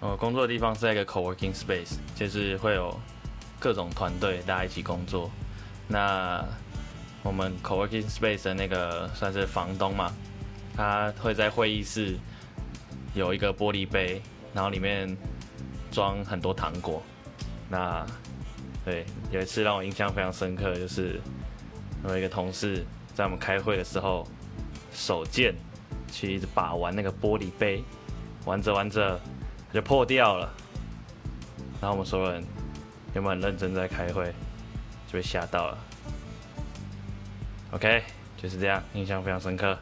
我工作的地方是在一个 co-working space，就是会有各种团队大家一起工作。那我们 co-working space 的那个算是房东嘛，他会在会议室有一个玻璃杯，然后里面装很多糖果。那对，有一次让我印象非常深刻，就是有一个同事在我们开会的时候，手贱去一直把玩那个玻璃杯，玩着玩着就破掉了。然后我们所有人原本很认真在开会，就被吓到了。OK，就是这样，印象非常深刻。